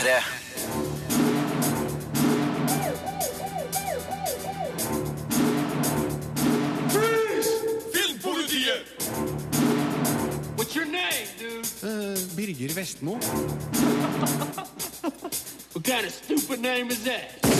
P3. Filmpolitiet! What's your name, dude? Birger Vestmo. What kind of stupid name is that?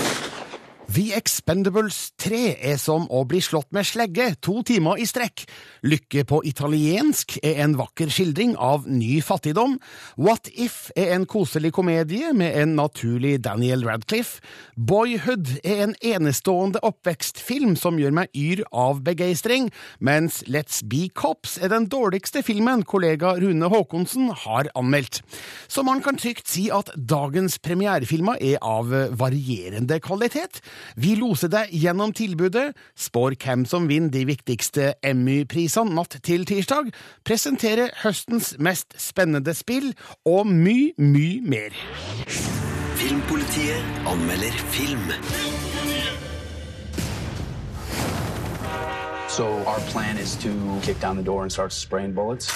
The Expendables 3 er som å bli slått med slegge to timer i strekk. Lykke på italiensk er en vakker skildring av ny fattigdom. What If er en koselig komedie med en naturlig Daniel Radcliffe. Boyhood er en enestående oppvekstfilm som gjør meg yr av begeistring, mens Let's Be Cops er den dårligste filmen kollega Rune Haakonsen har anmeldt. Så man kan trygt si at dagens premierefilmer er av varierende kvalitet. Vi loser deg gjennom tilbudet, spår hvem som vinner de viktigste Emmy-prisene natt til tirsdag, presenterer høstens mest spennende spill og mye, mye mer. Filmpolitiet anmelder film. So our plan is to kick down the door and start spraying bullets.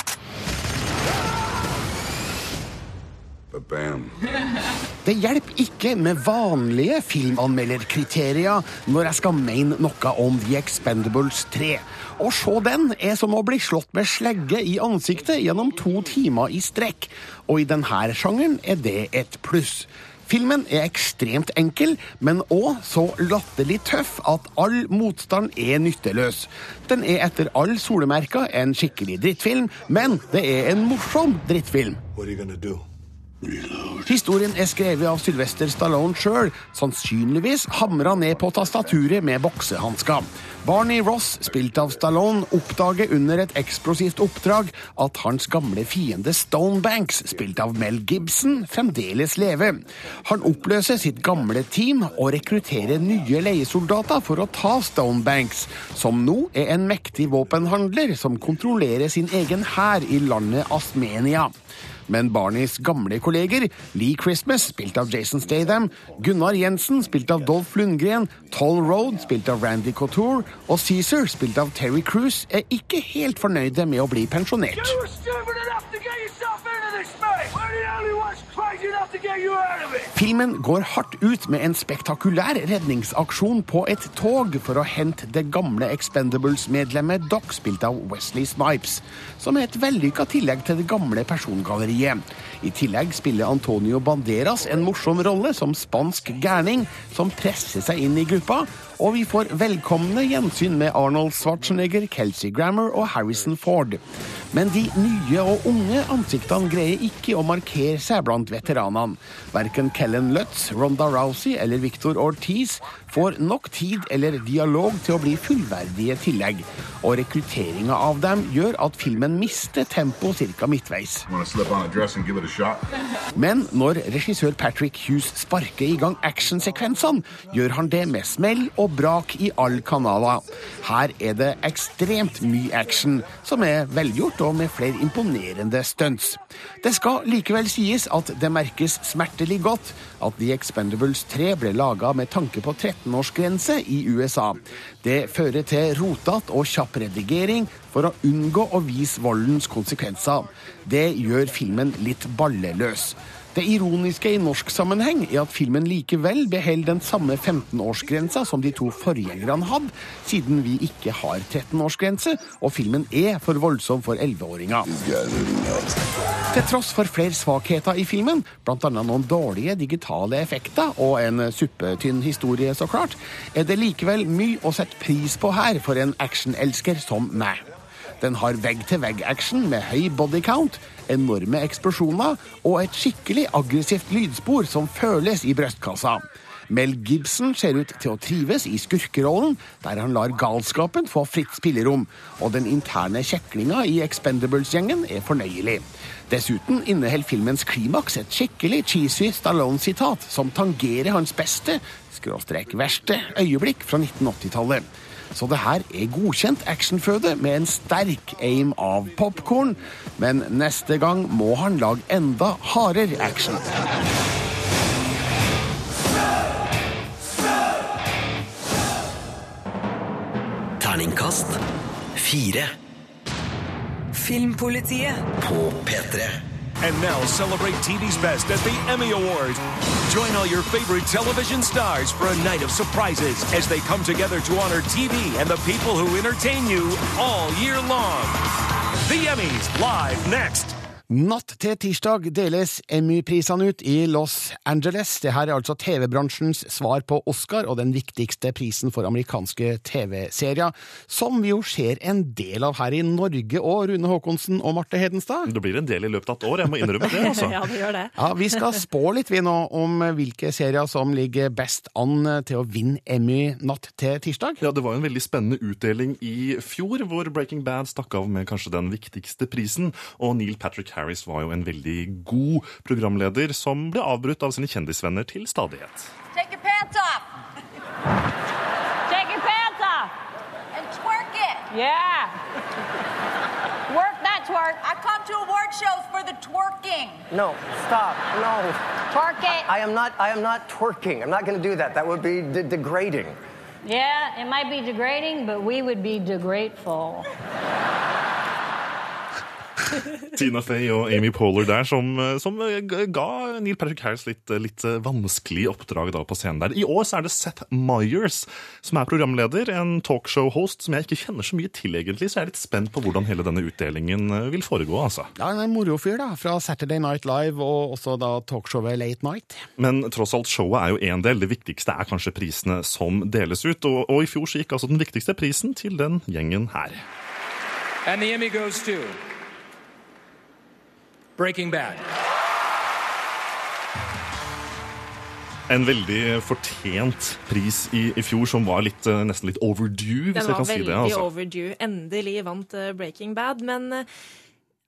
Det hjelper ikke med vanlige filmanmelderkriterier når jeg skal mene noe om The Expendables 3. Å se den er som å bli slått med slegge i ansiktet gjennom to timer i strekk, og i denne sjangeren er det et pluss. Filmen er ekstremt enkel, men òg så latterlig tøff at all motstand er nytteløs. Den er etter all solemerka en skikkelig drittfilm, men det er en morsom drittfilm. What are you gonna do? Historien er skrevet av Sylvester Stallone sjøl, sannsynligvis hamra ned på tastaturet med boksehansker. Barney Ross, spilt av Stallone, oppdager under et eksplosivt oppdrag at hans gamle fiende Stonebanks, spilt av Mel Gibson, fremdeles lever. Han oppløser sitt gamle team og rekrutterer nye leiesoldater for å ta Stonebanks, som nå er en mektig våpenhandler som kontrollerer sin egen hær i landet Asmenia. Men Barneys gamle kolleger, Lee Christmas, spilt av Jason Statham, Gunnar Jensen, spilt av Dolph Lundgren, Toll Road, spilt av Randy Couture, og Cæsar, spilt av Terry Cruise, er ikke helt fornøyde med å bli pensjonert. You were Filmen går hardt ut med en spektakulær redningsaksjon på et tog for å hente det gamle Expendables-medlemmet Doc, spilt av Wesley Snipes, som er et vellykka tillegg til det gamle persongalleriet. I tillegg spiller Antonio Banderas en morsom rolle som spansk gærning som presser seg inn i gruppa, og vi får velkomne gjensyn med Arnold Schwarzenegger, Kelsey Grammer og Harrison Ford. Men de nye og unge ansiktene greier ikke å markere seg blant veteranene. Verken Kellen Lutz, Ronda Rousey eller Victor Ortiz får nok tid eller dialog til å bli fullverdige tillegg, og rekrutteringa av dem gjør at filmen mister tempo ca. midtveis. Men når regissør Patrick Hughes sparker i gang actionsekvensene, gjør han det med smell og brak i alle kanaler. Her er det ekstremt mye action, som er velgjort og med flere imponerende stunts. Det skal likevel sies at det merkes smertelig godt at The Expendables 3 ble laga med tanke på 13-årsgrense i USA. Det fører til rotete og kjapp redigering for å unngå å vise voldens konsekvenser. Det gjør filmen litt balleløs. Det ironiske i norsk sammenheng er at filmen likevel beholder den samme 15-årsgrensa som de to forgjengerne hadde, siden vi ikke har 13-årsgrense, og filmen er for voldsom for 11-åringer. Til tross for flere svakheter i filmen, bl.a. noen dårlige digitale effekter og en suppetynn historie, så klart, er det likevel mye å sette pris på her for en actionelsker som meg. Den har vegg-til-vegg-action med høy body count, enorme eksplosjoner og et skikkelig aggressivt lydspor som føles i brystkassa. Mel Gibson ser ut til å trives i skurkerollen, der han lar galskapen få fritt spillerom, og den interne kjeklinga i Expendables-gjengen er fornøyelig. Dessuten inneholder filmens klimaks et skikkelig cheesy Stallone-sitat som tangerer hans beste, skråstrek verste, øyeblikk fra 1980-tallet. Så det her er godkjent actionføde med en sterk aim av popkorn, men neste gang må han lage enda hardere action. Terningkast fire Filmpolitiet på P3. And now celebrate TV's best at the Emmy Awards. Join all your favorite television stars for a night of surprises as they come together to honor TV and the people who entertain you all year long. The Emmys live next. Natt til tirsdag deles Emmy-prisene ut i Los Angeles. Dette er altså TV-bransjens svar på Oscar og den viktigste prisen for amerikanske TV-serier, som vi jo ser en del av her i Norge og Rune Haakonsen og Marte Hedenstad. Det blir en del i løpet av et år, jeg må innrømme det. altså. Ja, det gjør det. Ja, Vi skal spå litt vi nå om hvilke serier som ligger best an til å vinne Emmy natt til tirsdag. Ja, Det var en veldig spennende utdeling i fjor, hvor Breaking Bad stakk av med kanskje den viktigste prisen. Og Neil Patrick Harris var jo en veldig god programleder som ble avbrutt av sine kjendisvenner til stadighet. Take your pants off Take your pants off. and twerk it. Yeah. Work that twerk. I come to award shows for the twerking. No, stop. No. Twerk it. I am not I am not twerking. I'm not going to do that. That would be de- degrading. Yeah, it might be degrading, but we would be degrateful. Tina Fey og Amy Poehler der, som, som ga Neil Patrick Harris litt, litt vanskelig oppdrag da på scenen der. I år så er det Seth Meyers som er programleder, en talkshow-host som jeg ikke kjenner så mye til, egentlig, så jeg er litt spent på hvordan hele denne utdelingen eh, vil foregå, altså. Ja, En morofyr da, fra Saturday Night Live og også da talkshowet Late Night. Men tross alt, showet er jo én del. Det viktigste er kanskje prisene som deles ut. Og, og i fjor så gikk altså den viktigste prisen til den gjengen her. And the Emmy goes to Breaking Bad. En veldig fortjent pris i, i fjor, som var litt, eh, nesten litt overdue, hvis Den jeg var kan si veldig det. altså. overdue. Endelig vant eh, Breaking Bad, men eh,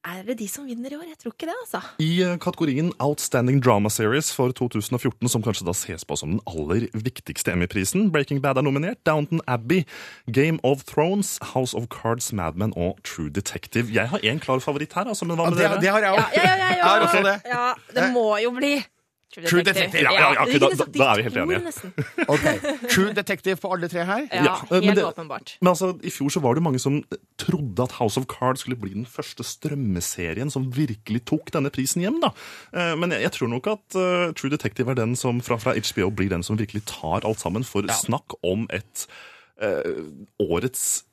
er det de som vinner i år? Jeg tror ikke det, altså. I eh, kategorien Outstanding Drama Series for 2014, som kanskje da ses på som den aller viktigste Emmy-prisen, Breaking Bad er nominert, Downton Abbey, Game of Thrones, House of Cards, Mad Men og True Detective. Jeg har én klar favoritt her, altså, men hva med det, dere? det har jeg òg. ja, ja, ja, ja, ja, også det. ja, det må jo bli True Detective. Ja, ja, ja, ok, da- da er vi helt enige. okay. True Detective på alle tre her. Ja, helt åpenbart. Men altså, I fjor så var det mange som trodde at House of Cards skulle bli den første strømmeserien som virkelig tok denne prisen hjem. da. Eh, Men jeg, jeg tror nok at uh, True Detective er den som fra, fra HBO blir den som virkelig tar alt sammen. For snakk om et uh, årets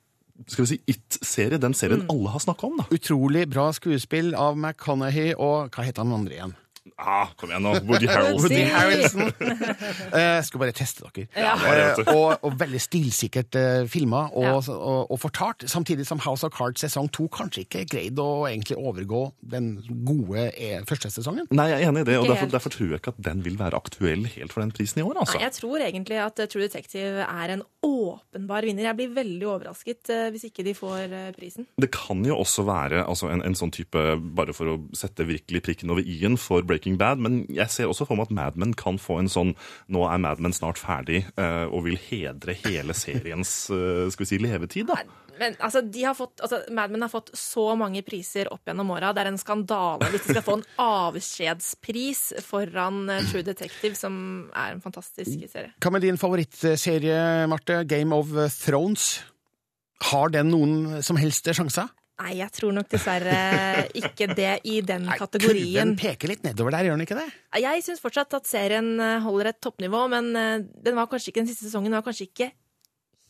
skal vi si, It-serie. Den serien alle har snakka om. da. Utrolig bra skuespill av McConaughey og hva heter han andre igjen? Ah, kom igjen nå, Woody Harrelson. Woody Harrelson. Eh, skal bare teste dere. Ja. Eh, og, og veldig stilsikkert uh, filma og, Ja. og, og fortalt, samtidig som House of Cards sesong to kanskje ikke greide å egentlig overgå den gode eh, første sesongen. Nei, jeg er enig i det, og derfor, derfor tror jeg ikke at den vil være aktuell helt for den prisen i år. altså. Nei, jeg tror egentlig at eh, True Detective er en åpenbar vinner. Jeg blir veldig overrasket eh, hvis ikke de får eh, prisen. Det kan jo også være altså, en, en sånn type, bare for å sette virkelig prikken over i-en for Breaking Bad, men jeg ser også for meg at Mad Men kan få en sånn nå er Mad Men snart ferdig, eh, og vil hedre hele seriens eh, skal vi si, levetid. da. Men altså, de har fått, altså, Mad Men har fått så mange priser opp gjennom åra. Det er en skandale hvis de skal få en avskjedspris foran eh, True Detective, som er en fantastisk serie. Hva med din favorittserie, Marte? Game of Thrones. Har den noen som helst sjanser? Nei, jeg tror nok dessverre ikke det i den Nei, kategorien. Kurven peker litt nedover der, gjør den ikke det? Jeg syns fortsatt at serien holder et toppnivå, men eh, den var kanskje ikke den siste sesongen var kanskje ikke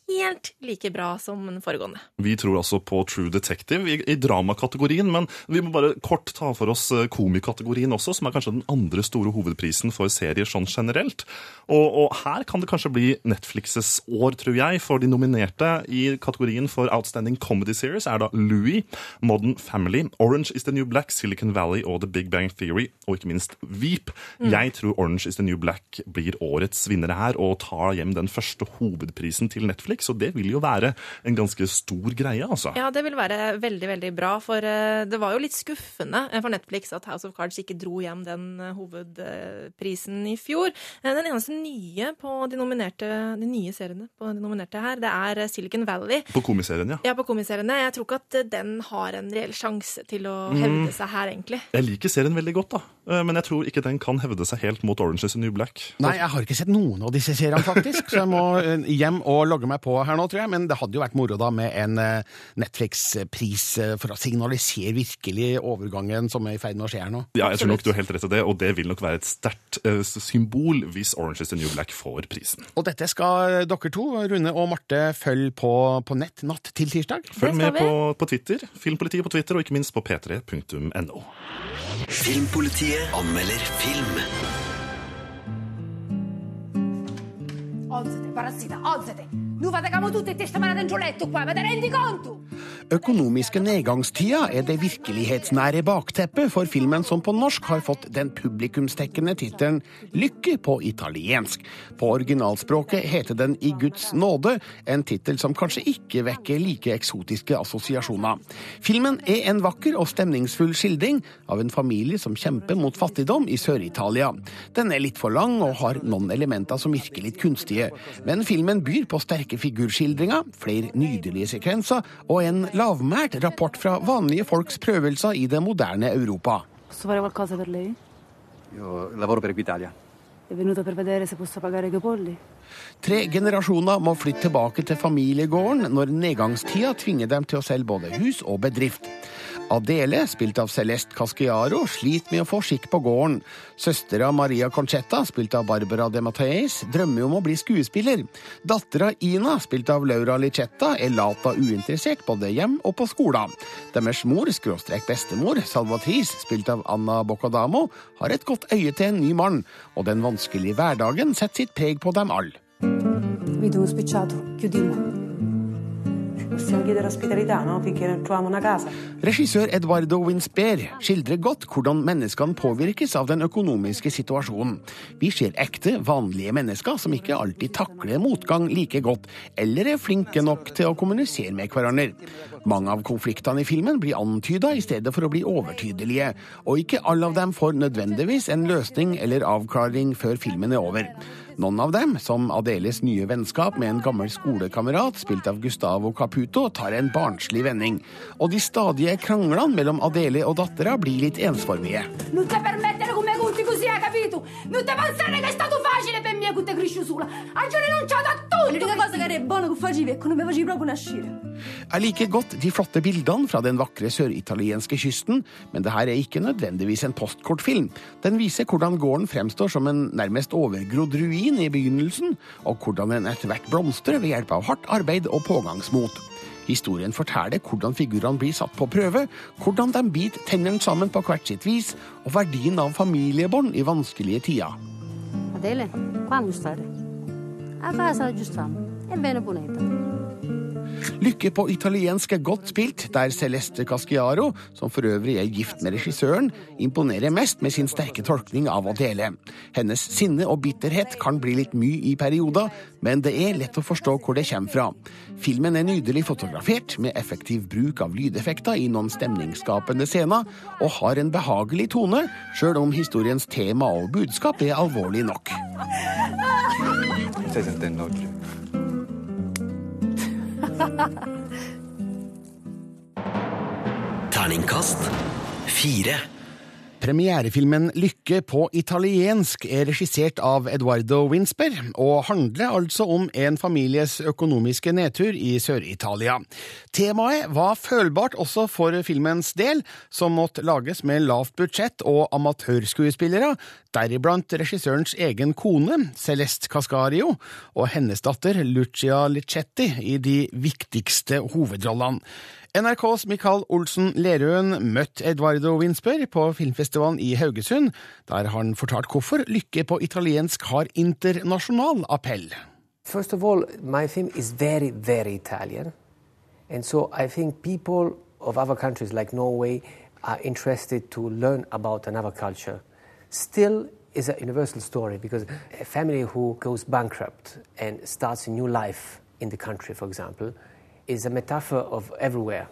helt like bra som den foregående. Vi tror altså på True Detective i, i dramakategorien, men vi må bare kort ta for oss eh, komikategorien også, som er kanskje den andre store hovedprisen for serier sånn generelt. Og, og her kan det kanskje bli Netflixes år, tror jeg, for de nominerte i kategorien for Outstanding Comedy Series er da Louis, Modern Family, Orange is the New Black, Silicon Valley og The Big Bang Theory, og ikke minst Veep. Jeg tror Orange is the New Black blir årets vinnere her, og tar hjem den første hovedprisen til Netflix, og det vil jo være en ganske stor greie, altså. Ja, det vil være veldig, veldig bra, for eh, det var jo litt skuffende eh, for Netflix at House of Cards ikke dro hjem den eh, hovedprisen i fjor. Den eneste nye på de nominerte, de nye seriene på de nominerte her, det er Silicon Valley. På komiserien, ja. Ja, på komiseriene. Jeg tror ikke at den har en reell sjanse til å hevde seg her, egentlig. Jeg liker serien veldig godt, da. Men jeg tror ikke den kan hevde seg helt mot Orange is the New Black. Nei, jeg har ikke sett noen av disse seriene, faktisk, så jeg må hjem og logge meg på her nå, tror jeg, men det hadde jo vært moro da med en eh, Netflix-pris eh, for å signalisere virkelig overgangen som er i ferd med å skje her nå. Ja, jeg tror nok du har helt rett i det, og det vil nok være et sterkt eh, symbol hvis Orange is the New Black får prisen. Og dette skal dere to, Rune og Marte, følge på, på nett natt til tirsdag. Følg med på, på Twitter, Filmpolitiet på Twitter, og ikke minst på p3.no. Filmpolitiet anmelder film. Ansetting, bare si det, Nu Noi facciamo tutte testamana da un gioletto qua, ma te rendi conto? Økonomiske nedgangstida er det virkelighetsnære bakteppet for filmen som på norsk har fått den publikumstekkende tittelen Lykke på italiensk. På originalspråket heter den I Guds nåde, en tittel som kanskje ikke vekker like eksotiske assosiasjoner. Filmen er en vakker og stemningsfull skildring av en familie som kjemper mot fattigdom i Sør-Italia. Den er litt for lang og har noen elementer som virker litt kunstige, men filmen byr på sterke figurskildringer, flere nydelige sekvenser og en lavmælt rapport fra vanlige folks prøvelser i det moderne Europa. Posso fare qualcosa per lei? Io lavoro per Equitalia. È venuta per vedere se posso pagare i tuoi polli? Tre generasjoner må flytte tilbake til familiegården når nedgangstida tvinger dem til å selge både hus og bedrift. Adele, spilt av Celeste Casciaro, sliter med å få skikk på gården. Søstera Maria Concetta, spilt av Barbara de Matteis, drømmer om å bli skuespiller. Dattera Ina, spilt av Laura Licetta, er lata uinteressert både hjem og på skolen. Deres mor, skråstrek bestemor, Salvatrice, spilt av Anna Boccadamo, har et godt øye til en ny mann, og den vanskelige hverdagen setter sitt preg på dem alle. Vedi uno spicciato, chiudiamo. Regissør Eduardo Winsper skildrer godt hvordan menneskene påvirkes av den økonomiske situasjonen. Vi ser ekte, vanlige mennesker som ikke alltid takler motgang like godt, eller er flinke nok til å kommunisere med hverandre. Mange av konfliktene i filmen blir antyda i stedet for å bli overtydelige, og ikke alle av dem får nødvendigvis en løsning eller avklaring før filmen er over. Noen av dem, som Adeles nye vennskap med en gammel skolekamerat spilt av Gustavo Caputo, tar en barnslig vending. Og de stadige kranglene mellom Adele og dattera blir litt ensformige. No ti permettere te pensare che è stato facile per me che ti cresci sola. Hai già rinunciato a tutto! L'unica cosa che era buona che facevi è non mi facevi proprio nascere. Jeg liker godt de flotte bildene fra den vakre søritalienske kysten, men det her er ikke nødvendigvis en postkortfilm. Den viser hvordan gården fremstår som en nærmest overgrodd ruin i begynnelsen, og hvordan den etter hvert blomstrer ved hjelp av hardt arbeid og pågangsmot. Historien forteller hvordan figurene blir satt på prøve, hvordan de biter tennene sammen på hvert sitt vis, og verdien av familiebånd i vanskelige tider. Adele, Lykke på italiensk er godt spilt, der Celeste Casciaro, som for øvrig er gift med regissøren, imponerer mest med sin sterke tolkning av Adele. Hennes sinne og bitterhet kan bli litt mye i perioder, men det er lett å forstå hvor det kommer fra. Filmen er nydelig fotografert, med effektiv bruk av lydeffekter i noen stemningsskapende scener, og har en behagelig tone, sjøl om historiens tema og budskap er alvorlig nok. Terningkast fire. Premierefilmen Lykke på italiensk er regissert av Eduardo Winsper, og handler altså om en families økonomiske nedtur i Sør-Italia. Temaet var følbart også for filmens del, som måtte lages med lavt budsjett og amatørskuespillere, deriblant regissørens egen kone, Celeste Cascario, og hennes datter Lucia Licetti i de viktigste hovedrollene. NRKs Michael Olsen Lerøen møtte Eduardo Winsper på filmfestivalen i Haugesund, der han fortalte hvorfor Lykke på italiensk har internasjonal appell. First of all, my film is very, very Italian. And so I think people of other countries like Norway are interested to learn about another culture. Still is a universal story because a family who goes bankrupt and starts a new life in the country, for example, is a metaphor of everywhere.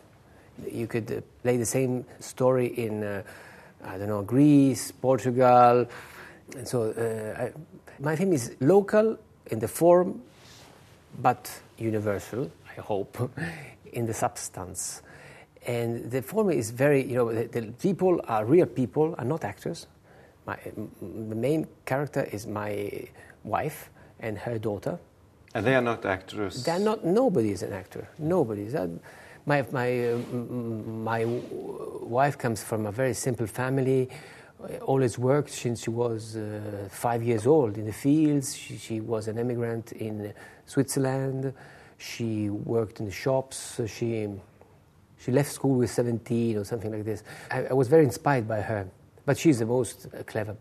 You could uh, play the same story in, uh, I don't know, Greece, Portugal. And so uh, I, my film is local in the form, but universal, I hope, in the substance. And the form is very, you know, the, the people are real people, are not actors. My, the main character is my wife and her daughter. And they are not actors. They're not. Nobody is an actor. Nobody. That, my my uh, my wife comes from a very simple family. uh, Always worked since she was uh, five years old in the fields. She, she was an immigrant in Switzerland. She worked in the shops. She she left school with 17 or something like this. I, I was very inspired by her. But she's the most uh, clever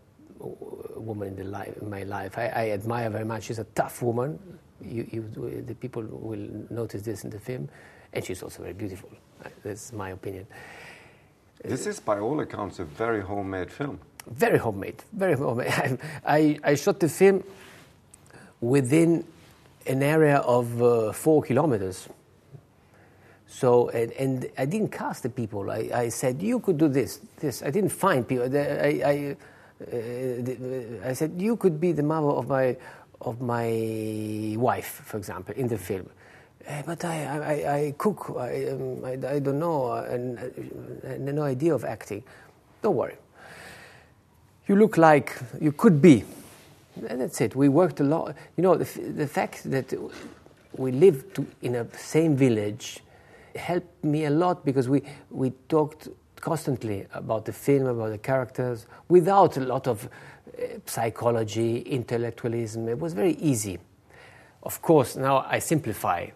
woman in, the life, in my life. I, I admire very much. She's a tough woman. You, you, the people will notice this in the film. And she's also very beautiful. Uh, That's my opinion. This is, by all accounts, a very homemade film. Very homemade. Very homemade. I, I shot the film within an area of uh, four kilometers. So, and, and I didn't cast the people. I, I said, you could do this, this. I didn't find people. I, I, uh, I said, you could be the mother of my, of my wife, for example, in the film. "Eh, but I, I, I- cook, I, um, I, I don't know, uh, and uh, and no idea of acting. Don't worry. You look like you could be. And that's it. We worked a lot. You know, the, the fact that we lived in a same village helped me a lot because we, we talked constantly about the film, about the characters, without a lot of uh, psychology, intellectualism. It was very easy. Of course, now I simplify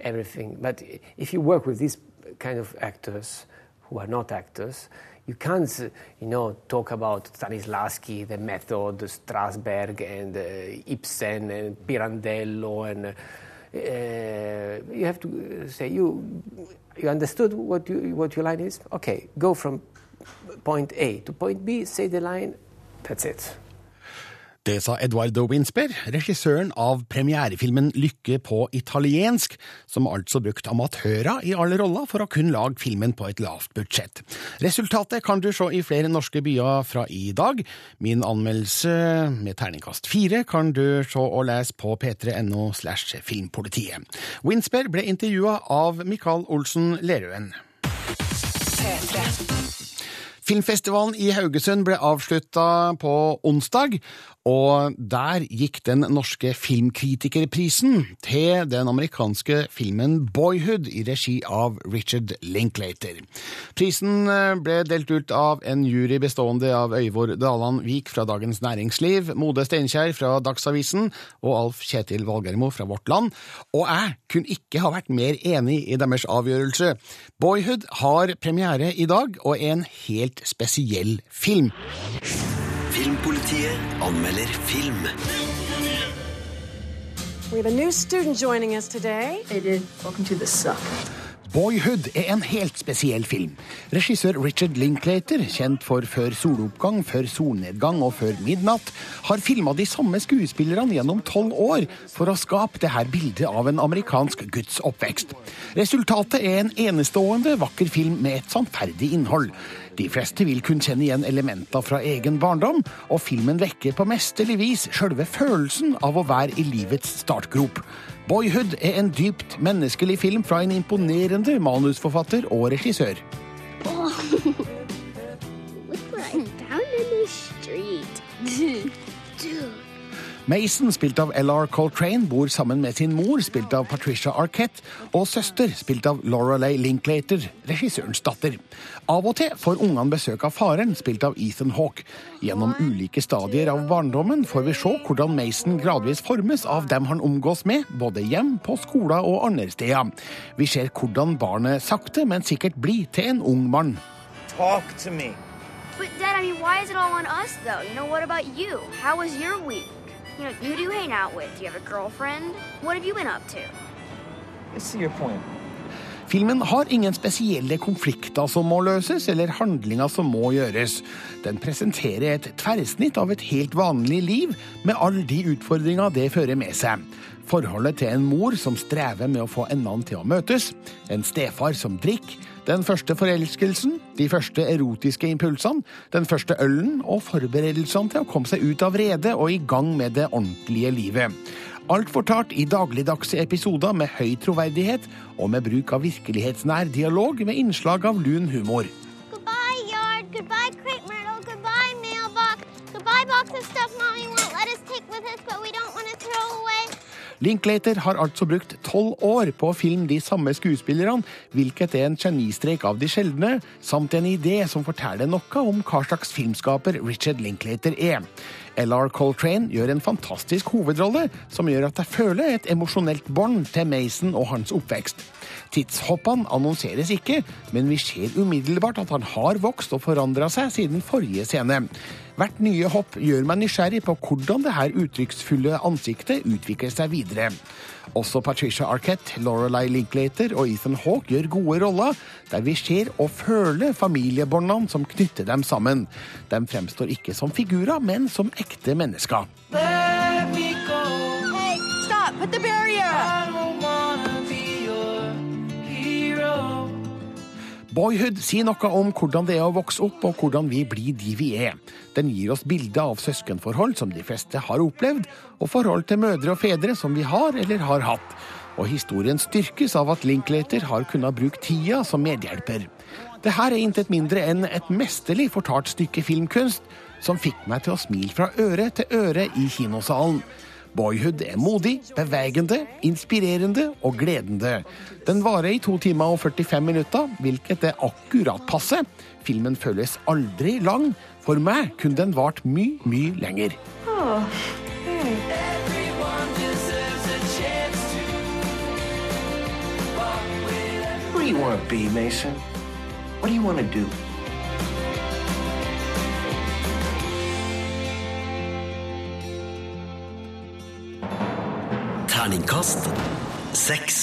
everything, but if you work with these kind of actors who are not actors, you can't, you know, talk about Stanislavski, the method, Strasberg, and uh, Ibsen, and Pirandello, and uh, you have to say you you understood what you, what your line is. Okay, go from point A to point B, say the line. That's it. Det sa Eduardo Winsper, regissøren av premierefilmen Lykke på italiensk, som altså brukte amatører i alle roller for å kunne lage filmen på et lavt budsjett. Resultatet kan du se i flere norske byer fra i dag. Min anmeldelse med terningkast fire kan du se og lese på p3.no slash filmpolitiet. Winsper ble intervjua av Mikael Olsen Lerøen. Filmfestivalen i Haugesund ble avslutta på onsdag, og der gikk den norske filmkritikerprisen til den amerikanske filmen Boyhood i regi av Richard Linklater. Prisen eh, ble delt ut av en jury bestående av Øyvor Daland Vik fra Dagens Næringsliv, Mode Steinkjer fra Dagsavisen og Alf Kjetil Valgermo fra Vårt Land, og jeg kunne ikke ha vært mer enig i deres avgjørelse. Boyhood har premiere i dag, og er en helt spesiell film. Filmpolitiet anmelder film. We have a new student joining us today. Hey, dude. Welcome to the suck. Boyhood er en helt spesiell film. Regissør Richard Linklater, kjent for Før soloppgang, Før solnedgang og Før midnatt, har filma de samme skuespillerne gjennom tolv år for å skape det her bildet av en amerikansk guds oppvekst. Resultatet er en enestående vakker film med et sannferdig innhold. De fleste vil kunne kjenne igjen elementer fra egen barndom, og filmen vekker på mesterlig vis sjølve følelsen av å være i livets startgrop. Boyhood er en dypt menneskelig film fra en imponerende manusforfatter og regissør. Oh, look what I found in the street. Mason, spilt av L.R. Coltrane, bor sammen med sin mor, spilt av Patricia Arquette, og søster, spilt av Lorelei Linklater, regissørens datter. Av og til får ungene besøk av faren, spilt av Ethan Hawke. Gjennom ulike stadier av barndommen får vi se hvordan Mason gradvis formes av dem han omgås med, både hjem, på skoler og andre steder. Vi ser hvordan barnet sakte, men sikkert blir til en ung mann. Talk to me. But Dad, I mean, why is it all on us though? You know, what about you? How was your week? You know, who do you hang out with? Do you have a girlfriend? What have you been up to? I see your point. Filmen har ingen spesielle konflikter som må løses, eller handlinger som må gjøres. Den presenterer et tverrsnitt av et helt vanlig liv, med alle de utfordringer det fører med seg. Forholdet til en mor som strever med å få endene til å møtes, en stefar som drikker, den første forelskelsen, de første erotiske impulsene, den første ølen og forberedelsene til å komme seg ut av redet og i gang med det ordentlige livet. Alt fortalt i dagligdagse episoder med høy troverdighet og med bruk av virkelighetsnær dialog med innslag av lun humor. Goodbye, yard. Goodbye, crepe myrtle. Goodbye, mailbox. Goodbye, box of stuff mommy won't let us take with us, but we don't want to throw away. Linklater har altså brukt tolv år på å filme de samme skuespillerne, hvilket er en genistrek av de sjeldne, samt en idé som forteller noe om hva slags filmskaper Richard Linklater er. LR Coltrane gjør en fantastisk hovedrolle, som gjør at jeg føler et emosjonelt bånd til Mason og hans oppvekst. Tidshoppene annonseres ikke, men vi ser umiddelbart at han har vokst og forandra seg siden forrige scene. Hvert nye hopp gjør meg nysgjerrig på hvordan det her uttrykksfulle ansiktet utvikler seg videre. Også Patricia Arquette, Lorelei Linklater og Ethan Hawke gjør gode roller, der vi ser og føler familiebåndene som knytter dem sammen. De fremstår ikke som figurer, men som ekte mennesker. Let me go. Hey, stop! Put the barrier Boyhood sier noe om hvordan det er å vokse opp, og hvordan vi blir de vi er. Den gir oss bilder av søskenforhold som de fleste har opplevd, og forhold til mødre og fedre som vi har eller har hatt. Og historien styrkes av at Linklater har kunnet bruke tida som medhjelper. Det her er intet mindre enn et mesterlig fortalt stykke filmkunst, som fikk meg til å smile fra øre til øre i kinosalen. Boyhood er modig, bevegende, inspirerende og gledende. Den varer i to timer og 45 minutter, hvilket er akkurat passe. Filmen føles aldri lang. For meg kunne den vart mye, mye lenger. Oh, hmm. What do you want Mason? What do you want? Terningkast seks.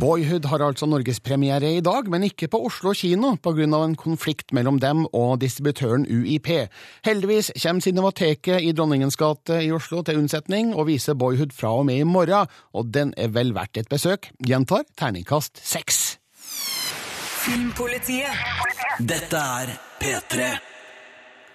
Boyhood har altså norgespremiere i dag, men ikke på Oslo kino pga. en konflikt mellom dem og distributøren UiP. Heldigvis kommer Cinemateket i Dronningens gate i Oslo til unnsetning og viser Boyhood fra og med i morgen, og den er vel verdt et besøk. Gjentar terningkast seks. Filmpolitiet. Dette er P3.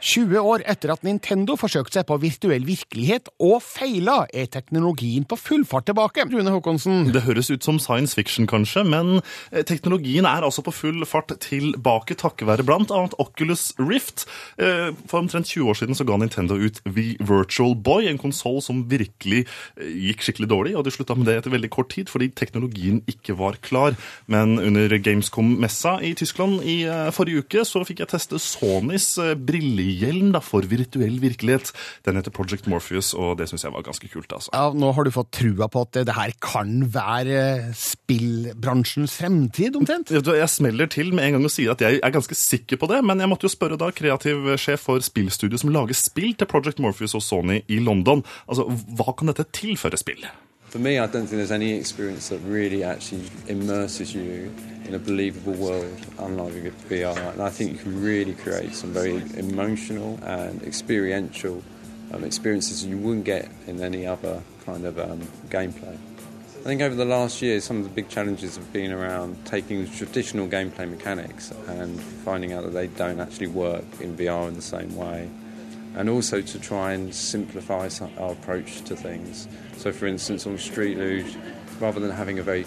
20 år etter at Nintendo forsøkte seg på virtuell virkelighet og feila, er teknologien på full fart tilbake. Rune Håkonsen. Det høres ut som science fiction, kanskje, men eh, teknologien er altså på full fart tilbake takket være annet Oculus Rift. Eh, For omtrent 20 år siden så ga Nintendo ut The Virtual Boy, en konsoll som virkelig eh, gikk skikkelig dårlig, og de slutta med det etter veldig kort tid fordi teknologien ikke var klar. Men under Gamescom-messa i Tyskland i forrige uke så fikk jeg teste Sonys eh, brillehjelm da, for virtuell virkelighet. Den heter Project Morpheus, og det syns jeg var ganske kult. altså. Ja, nå har du fått trua på at det her kan være spillbransjens fremtid, omtrent? Jeg smeller til med en gang og sier at jeg er ganske sikker på det, men jeg måtte jo spørre da kreativ sjef for spillstudio som lager spill til Project Morpheus og Sony i London. Altså, Hva kan dette tilføre spill? For me, I don't think there's any experience that really actually immerses you in a believable world, unlike VR. And I think you can really create some very emotional and experiential um, experiences you wouldn't get in any other kind of um, gameplay. I think over the last year, some of the big challenges have been around taking traditional gameplay mechanics and finding out that they don't actually work in VR in the same way and also to try and simplify our approach to things. So, for instance, on Street Luge, rather than having a very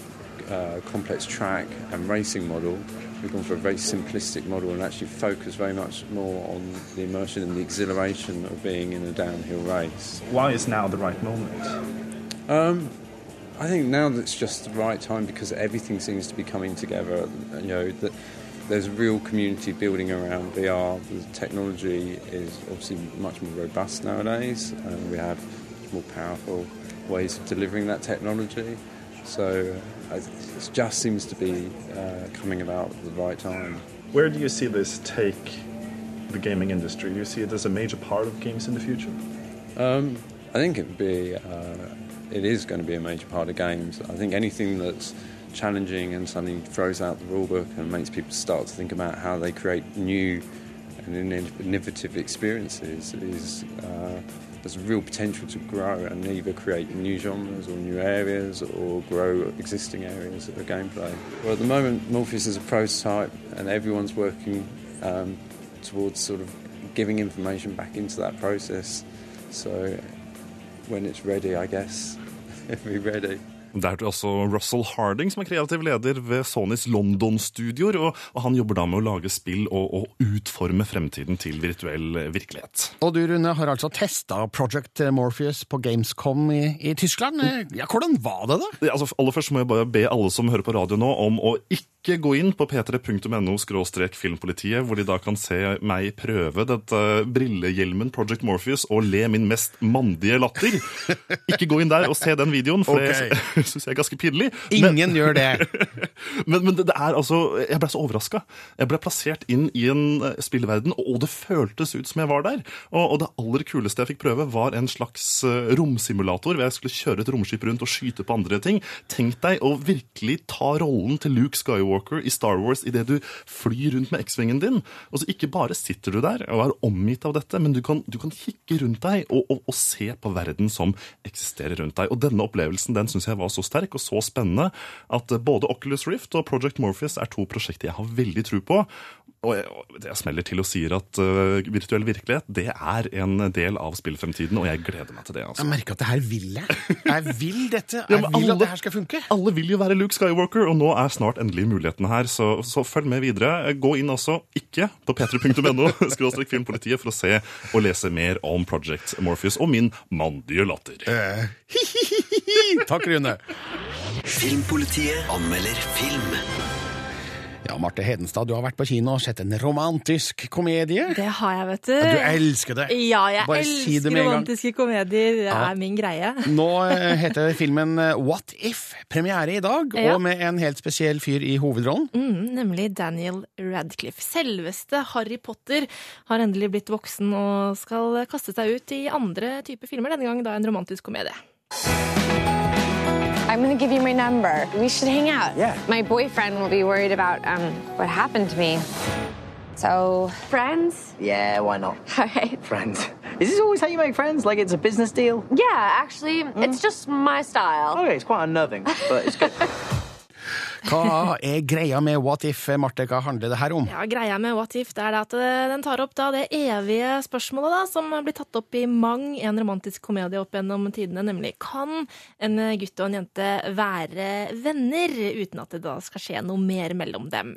uh, complex track and racing model, we've gone for a very simplistic model and actually focus very much more on the immersion and the exhilaration of being in a downhill race. Why is now the right moment? Um, I think now that's just the right time because everything seems to be coming together. You know that there's a real community building around VR. The technology is obviously much more robust nowadays, and we have more powerful ways of delivering that technology. So uh, it just seems to be uh, coming about at the right time. Where do you see this take the gaming industry? Do you see it as a major part of games in the future? Um, I think it would be, uh, it is going to be a major part of games. I think anything that's challenging and suddenly throws out the rulebook and makes people start to think about how they create new and innovative experiences is uh, there's real potential to grow and either create new genres or new areas or grow existing areas of gameplay. Well, at the moment, Morpheus is a prototype and everyone's working um, towards sort of giving information back into that process. So when it's ready, I guess, it'll be ready. Det er også Russell Harding som er kreativ leder ved Sonys London-studioer, og, og han jobber da med å lage spill og, og utforme fremtiden til virtuell virkelighet. Og du, Rune, har altså testa Project Morpheus på Gamescom i, i Tyskland. Ja, Hvordan var det, da? Ja, altså, aller først må jeg bare be alle som hører på radio nå, om å ikke gå inn på p3.no filmpolitiet, hvor de da kan se meg prøve dette brillehjelmen Project Morpheus og le min mest mandige latter. Ikke gå inn der og se den videoen, for okay. det syns jeg er ganske pinlig. Ingen gjør det. Men, men det, det er altså Jeg ble så overraska. Jeg ble plassert inn i en eh, spillverden, og det føltes ut som jeg var der. Og, og det aller kuleste jeg fikk prøve, var en slags eh, romsimulator hvor jeg skulle kjøre et romskip rundt og skyte på andre ting. Tenk deg å virkelig ta rollen til Luke Skywalker i Star Wars idet du flyr rundt med X-vingen din. Og så ikke bare sitter du der og er omgitt av dette, men du kan, du kan kikke rundt deg og, og, og se på verden som eksisterer rundt deg. Og denne opplevelsen den syns jeg var så sterk og så spennende at både Oculus Rift og Project Morpheus er to prosjekter jeg har veldig tro på. Og jeg, jeg smeller til og sier at uh, virtuell virkelighet det er en del av spillfremtiden, og jeg gleder meg til det. altså. Jeg merker at det her vil jeg. Jeg vil dette. Jeg ja, vil alle- at det her skal funke. Alle vil jo være Luke Skywalker, og nå er snart endelig muligheten her, så, så følg med videre. Gå inn også, ikke på p3.no, skråstrek filmpolitiet, for å se og lese mer om Project Morpheus og min mandige latter. Takk, Rune. Filmpolitiet anmelder film. Ja, Marte Hedenstad, du har vært på kino og sett en romantisk komedie. Det har jeg, vet du. Ja, du elsker det. Ja, jeg Bare si det elsker med en gang. romantiske komedier. Det Ja. er min greie. Nå eh, heter filmen eh, What If. Premiere i dag, Ja. og med en helt spesiell fyr i hovedrollen. Mm, nemlig Daniel Radcliffe. Selveste Harry Potter har endelig blitt voksen og skal kaste seg ut i andre typer filmer, denne gang da en romantisk komedie. I'm gonna give you my number. We should hang out. Yeah. My boyfriend will be worried about um, what happened to me. So, friends? Yeah, why not? All right. Friends. Is this always how you make friends? Like it's a business deal? Yeah, actually, it's just my style. Okay, it's quite unnerving, but it's good. Hva er greia med What If, Marte? Hva handler det her om? Ja, Greia med What If det er at eh, den tar opp det evige spørsmålet da, som blir tatt opp i mang en romantisk komedie opp gjennom tidene, nemlig kan en gutt og en jente være venner uten at det da skal skje noe mer mellom dem?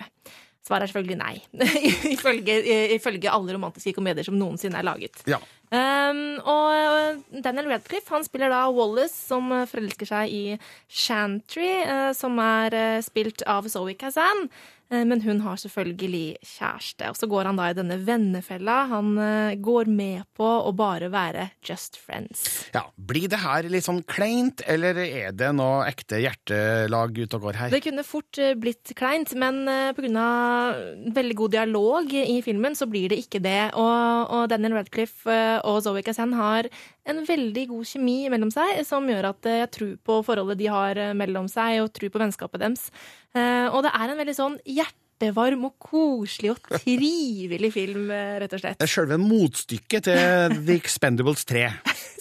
Svaret er selvfølgelig nei, ifølge, ifølge alle romantiske komedier som noensinne er laget. Ja. Um, og Daniel Radcliffe han spiller da Wallace, som eh, forelsker seg i Chantry, uh, som er uh, spilt av Zoe Kazan. Eh, Men hun har selvfølgelig kjæreste. Og så går han da i denne vennefella. Han eh, går med på å bare være just friends. Ja, Blir det her litt sånn kleint, eller er det noe ekte hjertelag ute og går her? Det kunne fort eh, blitt kleint, men pga. på grunn av veldig god dialog i filmen, så blir det ikke det. Og, og Daniel Radcliffe og Zoe Kazan har en veldig god kjemi mellom seg, som gjør at eh, jeg tror på forholdet de har eh, mellom seg, og tror på vennskapet deres. Eh, Og det er en veldig sånn hjertevarm og koselig og trivelig film, rett og slett. Det er selve motstykket til The Expendables 3,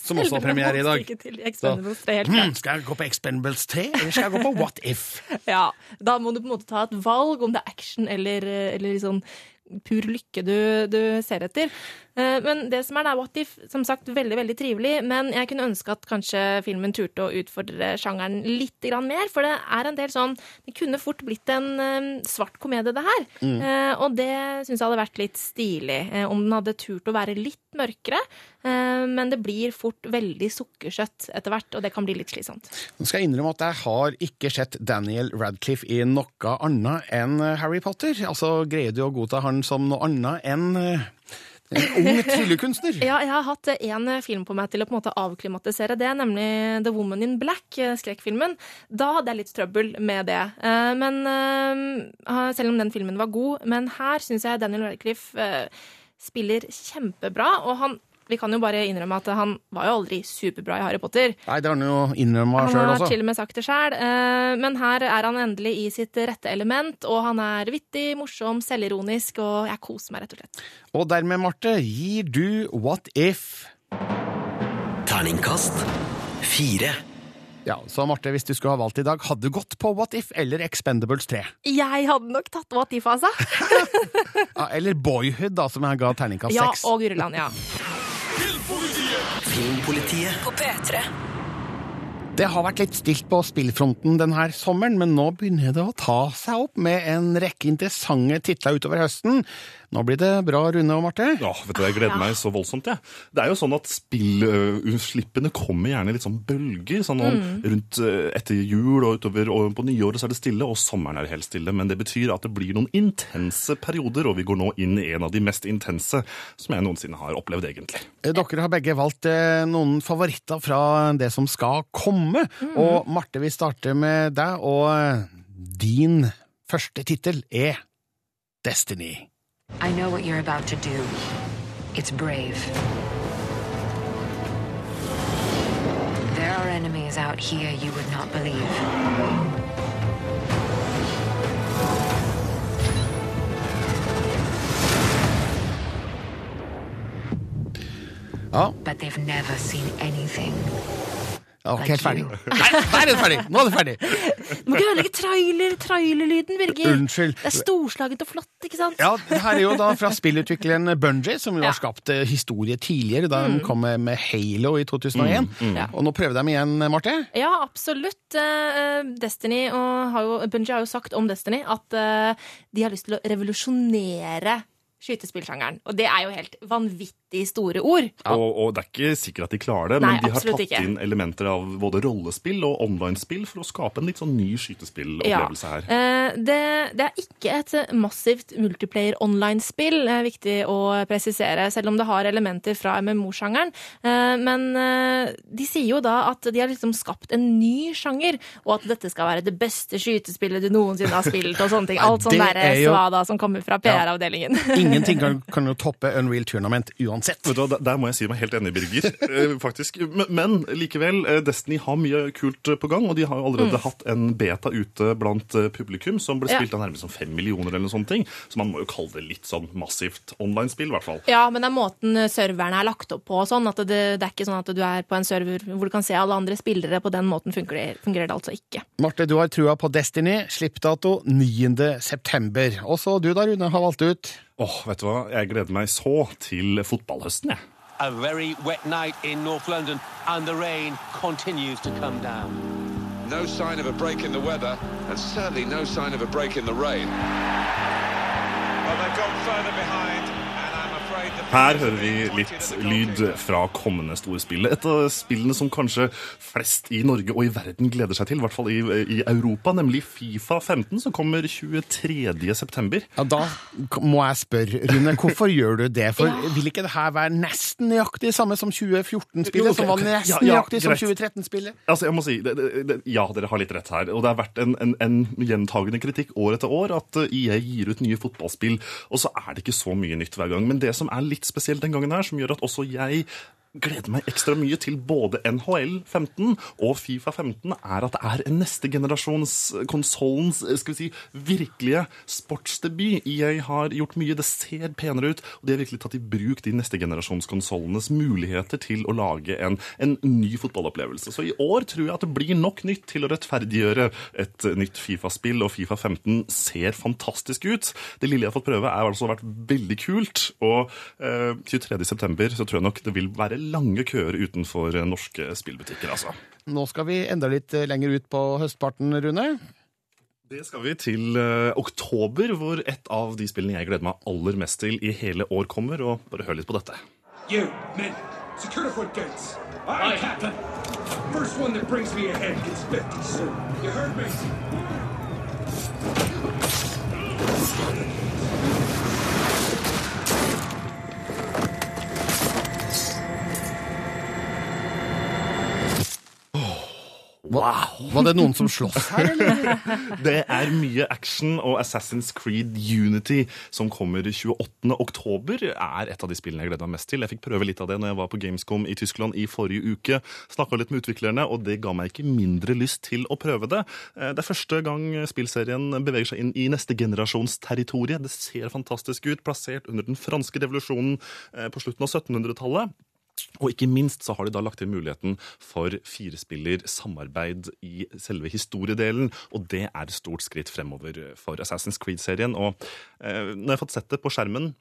som også har premiere i dag. Til Expendables 3, helt klart. skal jeg gå på Expendables 3, eller skal jeg gå på What If? Ja, da må du på en måte ta et valg om det er action eller, eller sånn pur lykke du, du ser etter. Eh, Men det som er da What If, som sagt veldig veldig trivelig, men jeg kunne ønske at kanskje filmen turte å utfordre sjangeren litt mer, for det er en del sånn Det kunne fort blitt en eh, svart komedie, det her. Mm. Eh, Og det syns jeg hadde vært litt stilig, om den hadde turt å være litt mørkere. Men det blir fort veldig sukkersøtt etter hvert, og det kan bli litt slitsomt. Nå skal jeg innrømme at jeg har ikke sett Daniel Radcliffe i noe annet enn Harry Potter. Altså, greier du å godta han som noe annet enn eh, en ung tryllekunstner? Ja, jeg har hatt én film på meg til å på en måte avklimatisere det, nemlig The Woman in Black, eh, skrekkfilmen. Da hadde jeg litt trøbbel med det. Eh, Men eh, Selv om den filmen var god. Men her syns jeg Daniel Radcliffe spiller kjempebra. Og han vi kan jo bare innrømme at han var jo aldri superbra i Harry Potter. Nei, det har han jo innrømma Han har til og med sagt det sjøl, men her er han endelig i sitt rette element. Og han er vittig, morsom, selvironisk, og jeg koser meg, rett og slett. Og dermed, Marte, gir du What If? Terningkast fire. Ja, så Marte, hvis du skulle ha valgt i dag, hadde du gått på What If eller Expendables 3? Jeg hadde nok tatt What If, altså. Ja, eller Boyhood, da, som jeg ga terningkast Ja, og Gurland, ja. Filmpolitiet På P3. Det har vært litt stilt på spillfronten denne sommeren, men nå begynner det å ta seg opp med en rekke interessante titler utover høsten. Nå blir det bra, Rune og Marte. Ja, vet du, Jeg gleder meg så voldsomt. jeg. Det er jo sånn at Spillutslippene kommer gjerne i litt sånn bølger. sånn om, Mm. Rundt eh, etter jul og utover og på nyåret så er det stille, og sommeren er helt stille. Men det betyr at det blir noen intense perioder, og vi går nå inn i en av de mest intense som jeg noensinne har opplevd, egentlig. Eh, Dere har begge valgt eh, noen favoritter fra det som skal komme. Mm. Og Marte, vi starter med deg, og din første tittel er Destiny. I know what you're about to do. It's brave. There are enemies out here you would not believe. Ja. But they've never seen anything. Ja, ok, helt ferdig. Nei, nei, er det ferdig! Nå er det ferdig! Du må ikke ødelegge trailer, trailerlyden, Birger. Unnskyld. Det er storslagent og flott, ikke sant? Ja, det her er jo da fra spillutvikleren Bungie, som jo Ja. har skapt eh, historie tidligere, da de kom med Halo i 2001. Mm, mm. Og nå prøver de igjen, Marte. Ja, absolutt. Eh, Destiny og har jo, Bungie har jo sagt om Destiny at eh, de har lyst til å revolusjonere skytespillsjangeren. Og det er jo helt vanvittig store ord. Og, og det er ikke sikkert at de klarer det, Nei, men de har tatt ikke. inn elementer av både rollespill og online-spill for å skape en litt sånn ny skytespillopplevelse her. Eh, Det, det er ikke et massivt multiplayer online-spill, det er viktig å presisere, selv om det har elementer fra MMO-sjangeren. Eh, Men eh, de sier jo da at de har liksom skapt en ny sjanger, og at dette skal være det beste skytespillet du noensinne har spilt, og sånne ting. Alt sånn det derre er jo- svada som kommer fra PR-avdelingen. Ingenting kan, kan jo toppe Unreal Tournament uansett. Vet du, hva, der- må jeg si meg helt enig, Birger. eh, faktisk. Men, likevel, eh, Destiny har mye kult eh, på gang, og de har jo allerede Mm. hatt en beta ute blant publikum som ble Ja. spilt av nærmest fem millioner eller sånne ting. Så man må jo kalle det litt sånn massivt online-spill, i hvert fall. Ja, men det er måten serverne er lagt opp på og sånn, at det, det er ikke sånn at du er på en server hvor du kan se alle andre spillere. På den måten fungerer fungerer det altså ikke. Marte, du har trua på Destiny. Slippdato 9. september. Og så du da, Rune, har valgt ut Åh, vet du hva? Jeg gleder meg så til fotballhøsten, jeg. A very wet night in North London, and the rain continues to come down. No sign of a break in the weather, and certainly no sign of a break in the rain. Well, they've gone further behind, and I'm afraid the Her hører vi litt lyd fra kommende store spill. Et av spillene som kanskje flest i Norge og i verden gleder seg til, i hvert fall i, i Europa, nemlig Fifa 15, som kommer 23. september. Ja, Da må jeg spørre, Rune, hvorfor gjør du det? For vil ikke det her være nesten nøyaktig samme som 2014-spillet, som var nesten Ja, nøyaktig som 2013-spillet? Altså, jeg må si, det, det, det, Ja, dere har litt rett her. Og det har vært en, en, en gjentagende kritikk år etter år at IA gir ut nye fotballspill, og så er det ikke så mye nytt hver gang. Men det som er litt spesielt den gangen her, som gjør at også jeg gleder meg ekstra mye til både NHL 15 og Fifa 15, er at det er neste generasjons konsollens skal vi si, virkelige sportsdebut. EA har gjort mye, det ser penere ut, og de har virkelig tatt i bruk de neste generasjons konsollenes muligheter til å lage en, en ny fotballopplevelse. Så i år tror jeg at det blir nok nytt til å rettferdiggjøre et nytt Fifa-spill, og Fifa 15 ser fantastisk ut. Det lille jeg har fått prøve, er altså vært veldig kult, og eh, 23. september så tror jeg nok det vil være lange køer utenfor norske spillbutikker, altså. Nå skal vi enda litt eh, lenger ut på høstparten, Rune. Det skal vi til uh, oktober, hvor et av de spillene jeg gleder meg aller mest til i hele år kommer, og bare hør litt på dette. You, men, secure the front gates. Aye, Captain. First one that brings me ahead gets 50 soon. You heard me? Wow! Var det noen som sloss her, eller? Det er mye action, og Assassin's Creed Unity, som kommer 28. oktober, er et av de spillene jeg gleder meg mest til. Jeg fikk prøve litt av det når jeg var på Gamescom i Tyskland i forrige uke. Snakka litt med utviklerne, og det ga meg ikke mindre lyst til å prøve det. Eh, Det er første gang spillserien beveger seg inn i neste generasjons territorie. Det ser fantastisk ut, plassert under den franske revolusjonen eh, på slutten av 1700-tallet. Og ikke minst så har de da lagt til muligheten for firespillersamarbeid i selve historiedelen, og det er et stort skritt fremover for Assassin's Creed-serien. Og eh, når jeg har fått sett det på skjermen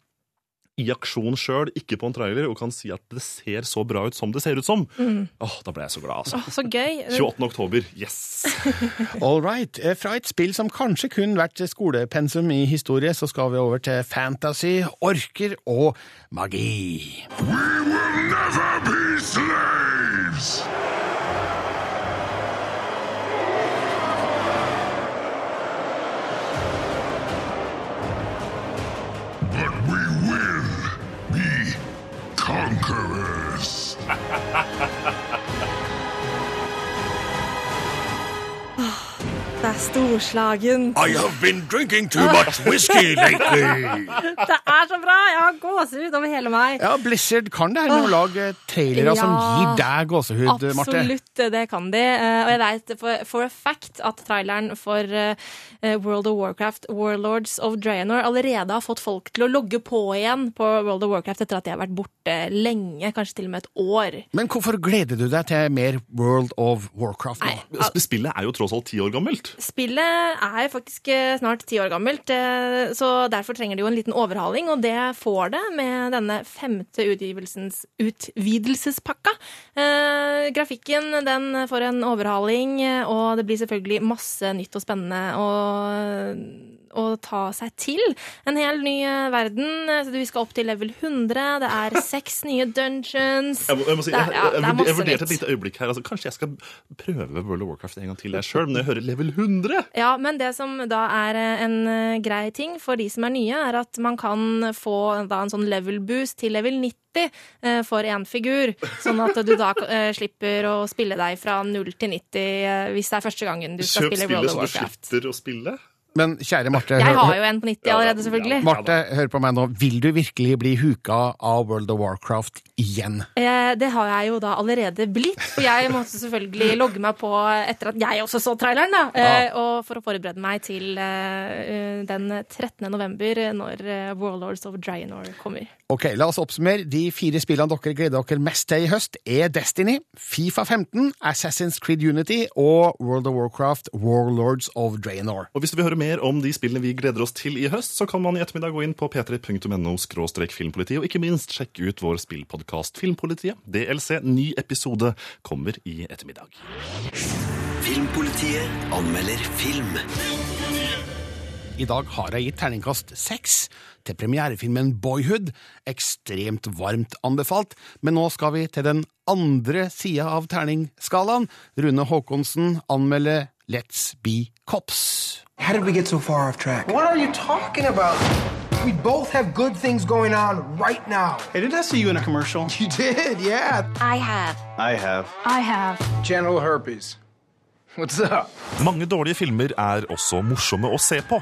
i aksjon sjøl, ikke på en trailer, og kan si at det ser så bra ut som det ser ut som, Mm. åh, da ble jeg så glad, altså. Åh, så gøy. 28. oktober, yes! All right. Eh, Fra et spill som kanskje kun vært skolepensum i historie, så skal vi over til fantasy, orker og magi. We will Never be slaves! Storslagen. I have been drinking too much whiskey lately. Det er så bra! Jeg har gåsehud over hele meg. Ja, Blizzard kan det her med å lage trailere som gir deg gåsehud, Marte. Absolutt, det kan de. Eh, Og jeg vet for, for a fact at traileren for eh, World of Warcraft, Warlords of Draenor, allerede har fått folk til å logge på igjen på World of Warcraft etter at de har vært borte lenge, kanskje til og med et år. Men hvorfor gleder du deg til mer World of Warcraft nå? Spillet er jo tross alt ti år gammelt. Spillet er faktisk eh, snart ti år gammelt, eh, så derfor trenger det jo en liten overhaling, og det får det med denne femte utgivelsens utvidelsespakka. Eh, grafikken den får en overhaling, eh, og det blir selvfølgelig masse nytt og spennende å, å ta seg til. En hel ny eh, verden. eh, Vi skal opp til level 100. Det er seks nye dungeons. Jeg, må, jeg, må si, jeg, er- jeg, er jeg, vurderte et lite øyeblikk her. Altså, kanskje jeg skal prøve World of Warcraft en gang til jeg sjøl, men jeg hører level 100 Ja, men det som da er eh, en grei ting for de som er nye, er at man kan få da en sånn level boost til level 90 eh, for én figur. Sånn at du da slipper å spille deg fra 0 til 90 eh, hvis det er første gangen du skal Kjøp spille spillet World of så du Warcraft. slipper å spille. Men kjære Marte, Jeg har jo en på 90 allerede, selvfølgelig. Marte, hør på meg nå. Vil du virkelig bli huka av World of Warcraft igjen? Eh, Det har jeg jo da allerede blitt, for jeg måtte selvfølgelig logge meg på etter at jeg også så traileren, da. Eh, Og for å forberede meg til eh, den 13. november, når eh, Warlords of Draenor kommer. Ok, La oss oppsummere. De fire spillene dere gleder dere mest til i høst, er Destiny, Fifa 15, Assassin's Creed Unity og World of Warcraft Warlords of Draenor. Og hvis du vil høre mer om de spillene vi gleder oss til i høst, så kan man i ettermiddag gå inn på p3.no filmpolitiet, og ikke minst sjekke ut vår spillpodkast Filmpolitiet. DLC ny episode kommer i ettermiddag. Filmpolitiet anmelder film. I dag har jeg gitt terningkast seks til premierefilmen Boyhood. Ekstremt varmt anbefalt. Men nå skal vi til den andre sida av terningskalaen. Rune Haakonsen anmelder Let's Be Cops. How did we get so far off track? What are you talking about? We both have good things going on right now. Hey, did I see you in a commercial? You did, yeah. I have. I have. I have. General herpes. What's up? Mange dårlige filmer er også morsomme å se på.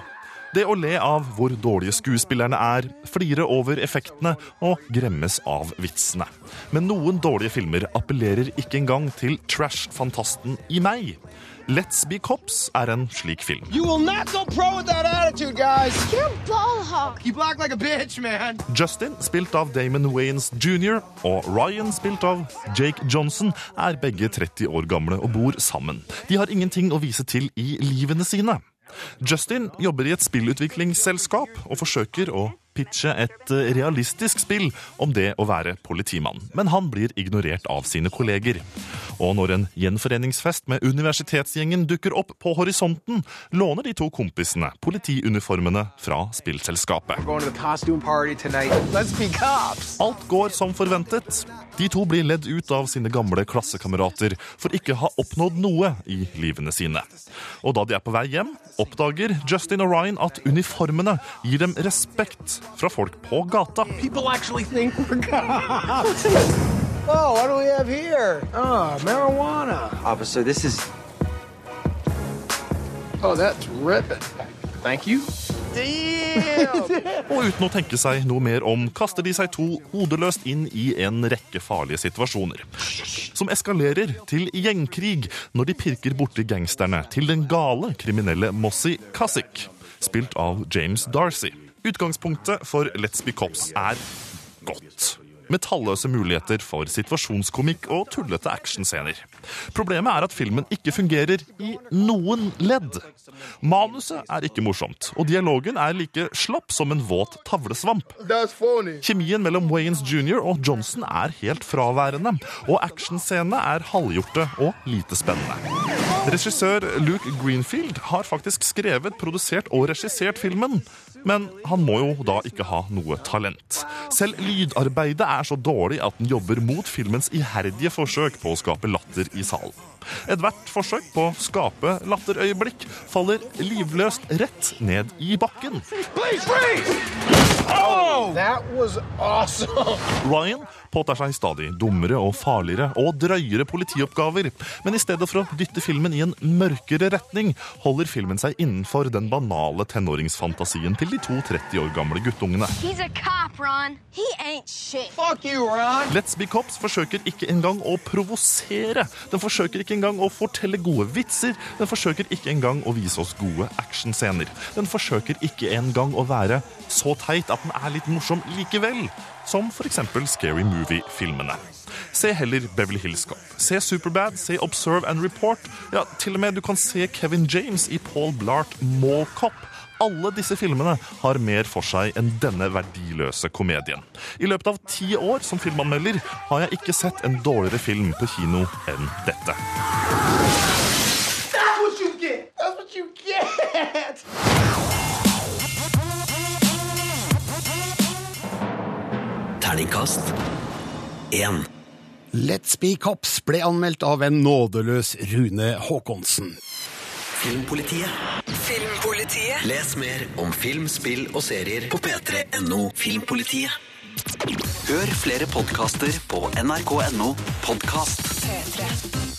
Det å le av hvor dårlige skuespillerne er, flire over effektene og gremmes av vitsene. Men noen dårlige filmer appellerer ikke engang til trash-fantasten i meg. Let's Be Cops er en slik film. You will not go pro with that attitude, guys. You're a ball hog. You block like bitch. Justin, spilt av Damon Waynes jr., og Ryan, spilt av Jake Johnson, er begge 30 år gamle og bor sammen. De har ingenting å vise til i livene sine. Justin jobber i et spillutviklingsselskap og forsøker å pitche et eh, realistisk spill om det å være politimann, men han blir ignorert av sine kolleger. Og når en gjenforeningsfest med universitetsgjengen dukker opp på horisonten, låner de to kompisene politiuniformene fra spillselskapet. Alt går som forventet. De to blir ledd ut av sine gamle klassekamerater for ikke å ha oppnådd noe i livene sine. Og da de er på vei hjem, oppdager Justin og Ryan at uniformene gir dem respekt fra folk på gata. People actually think we're cops. oh, what do we have here? Oh, marijuana. Officer, this is. Oh, that's ripping. Thank you. Og uten å tenke seg noe mer om, kaster de seg to hodeløst inn i en rekke farlige situasjoner. Som eskalerer til gjengkrig når de pirker borti gangsterne til den gale kriminelle Mossy Kassik, spilt av James Darcy. Utgangspunktet for Let's Be Cops er godt. Med talløse muligheter for situasjonskomikk og tullete actionscener. Problemet er at filmen ikke fungerer i noen ledd. Manuset er ikke morsomt, og dialogen er like slapp som en våt tavlesvamp. Kjemien mellom Waynes jr. og Johnson er helt fraværende, og actionscenene er halvgjorte og lite spennende. Regissør Luke Greenfield har faktisk skrevet, produsert og regissert filmen, men han må jo da ikke ha noe talent. Selv lydarbeidet er så dårlig at den jobber mot filmens iherdige forsøk på å skape latter i salen. Ethvert forsøk på å skape latterøyeblikk faller livløst rett ned i bakken. Oh, that was awesome. Ryan påtar seg stadig dummere og farligere og drøyere politioppgaver, men i stedet for å dytte filmen i en mørkere retning, holder filmen seg innenfor den banale tenåringsfantasien til de to 30 år gamle guttungene. Cop, Ron. He ain't shit. Fuck you, Let's Be Cops forsøker ikke engang å provosere. Den forsøker ikke engang å fortelle gode vitser. Den forsøker ikke engang å vise oss gode actionscener. Den forsøker ikke engang å være så teit at den er litt morsom likevel. Som f.eks. Scary Movie-filmene. Se heller Beverly Hills Cop. Se Superbad, se Observe and Report. Ja, til og med du kan se Kevin James i Paul Blart Mall Cop. Alle disse filmene har mer for seg enn denne verdiløse komedien. I løpet av ti år som filmanmelder har jeg ikke sett en dårligere film på kino enn dette. That's what you get. That's what you get. Terningkast 1. Let's Be Cops ble anmeldt av en nådeløs Rune Haakonsen. Filmpolitiet. Les mer om film, spill og serier på p3.no Filmpolitiet. Hør flere podkaster på nrk.no podkast. P3.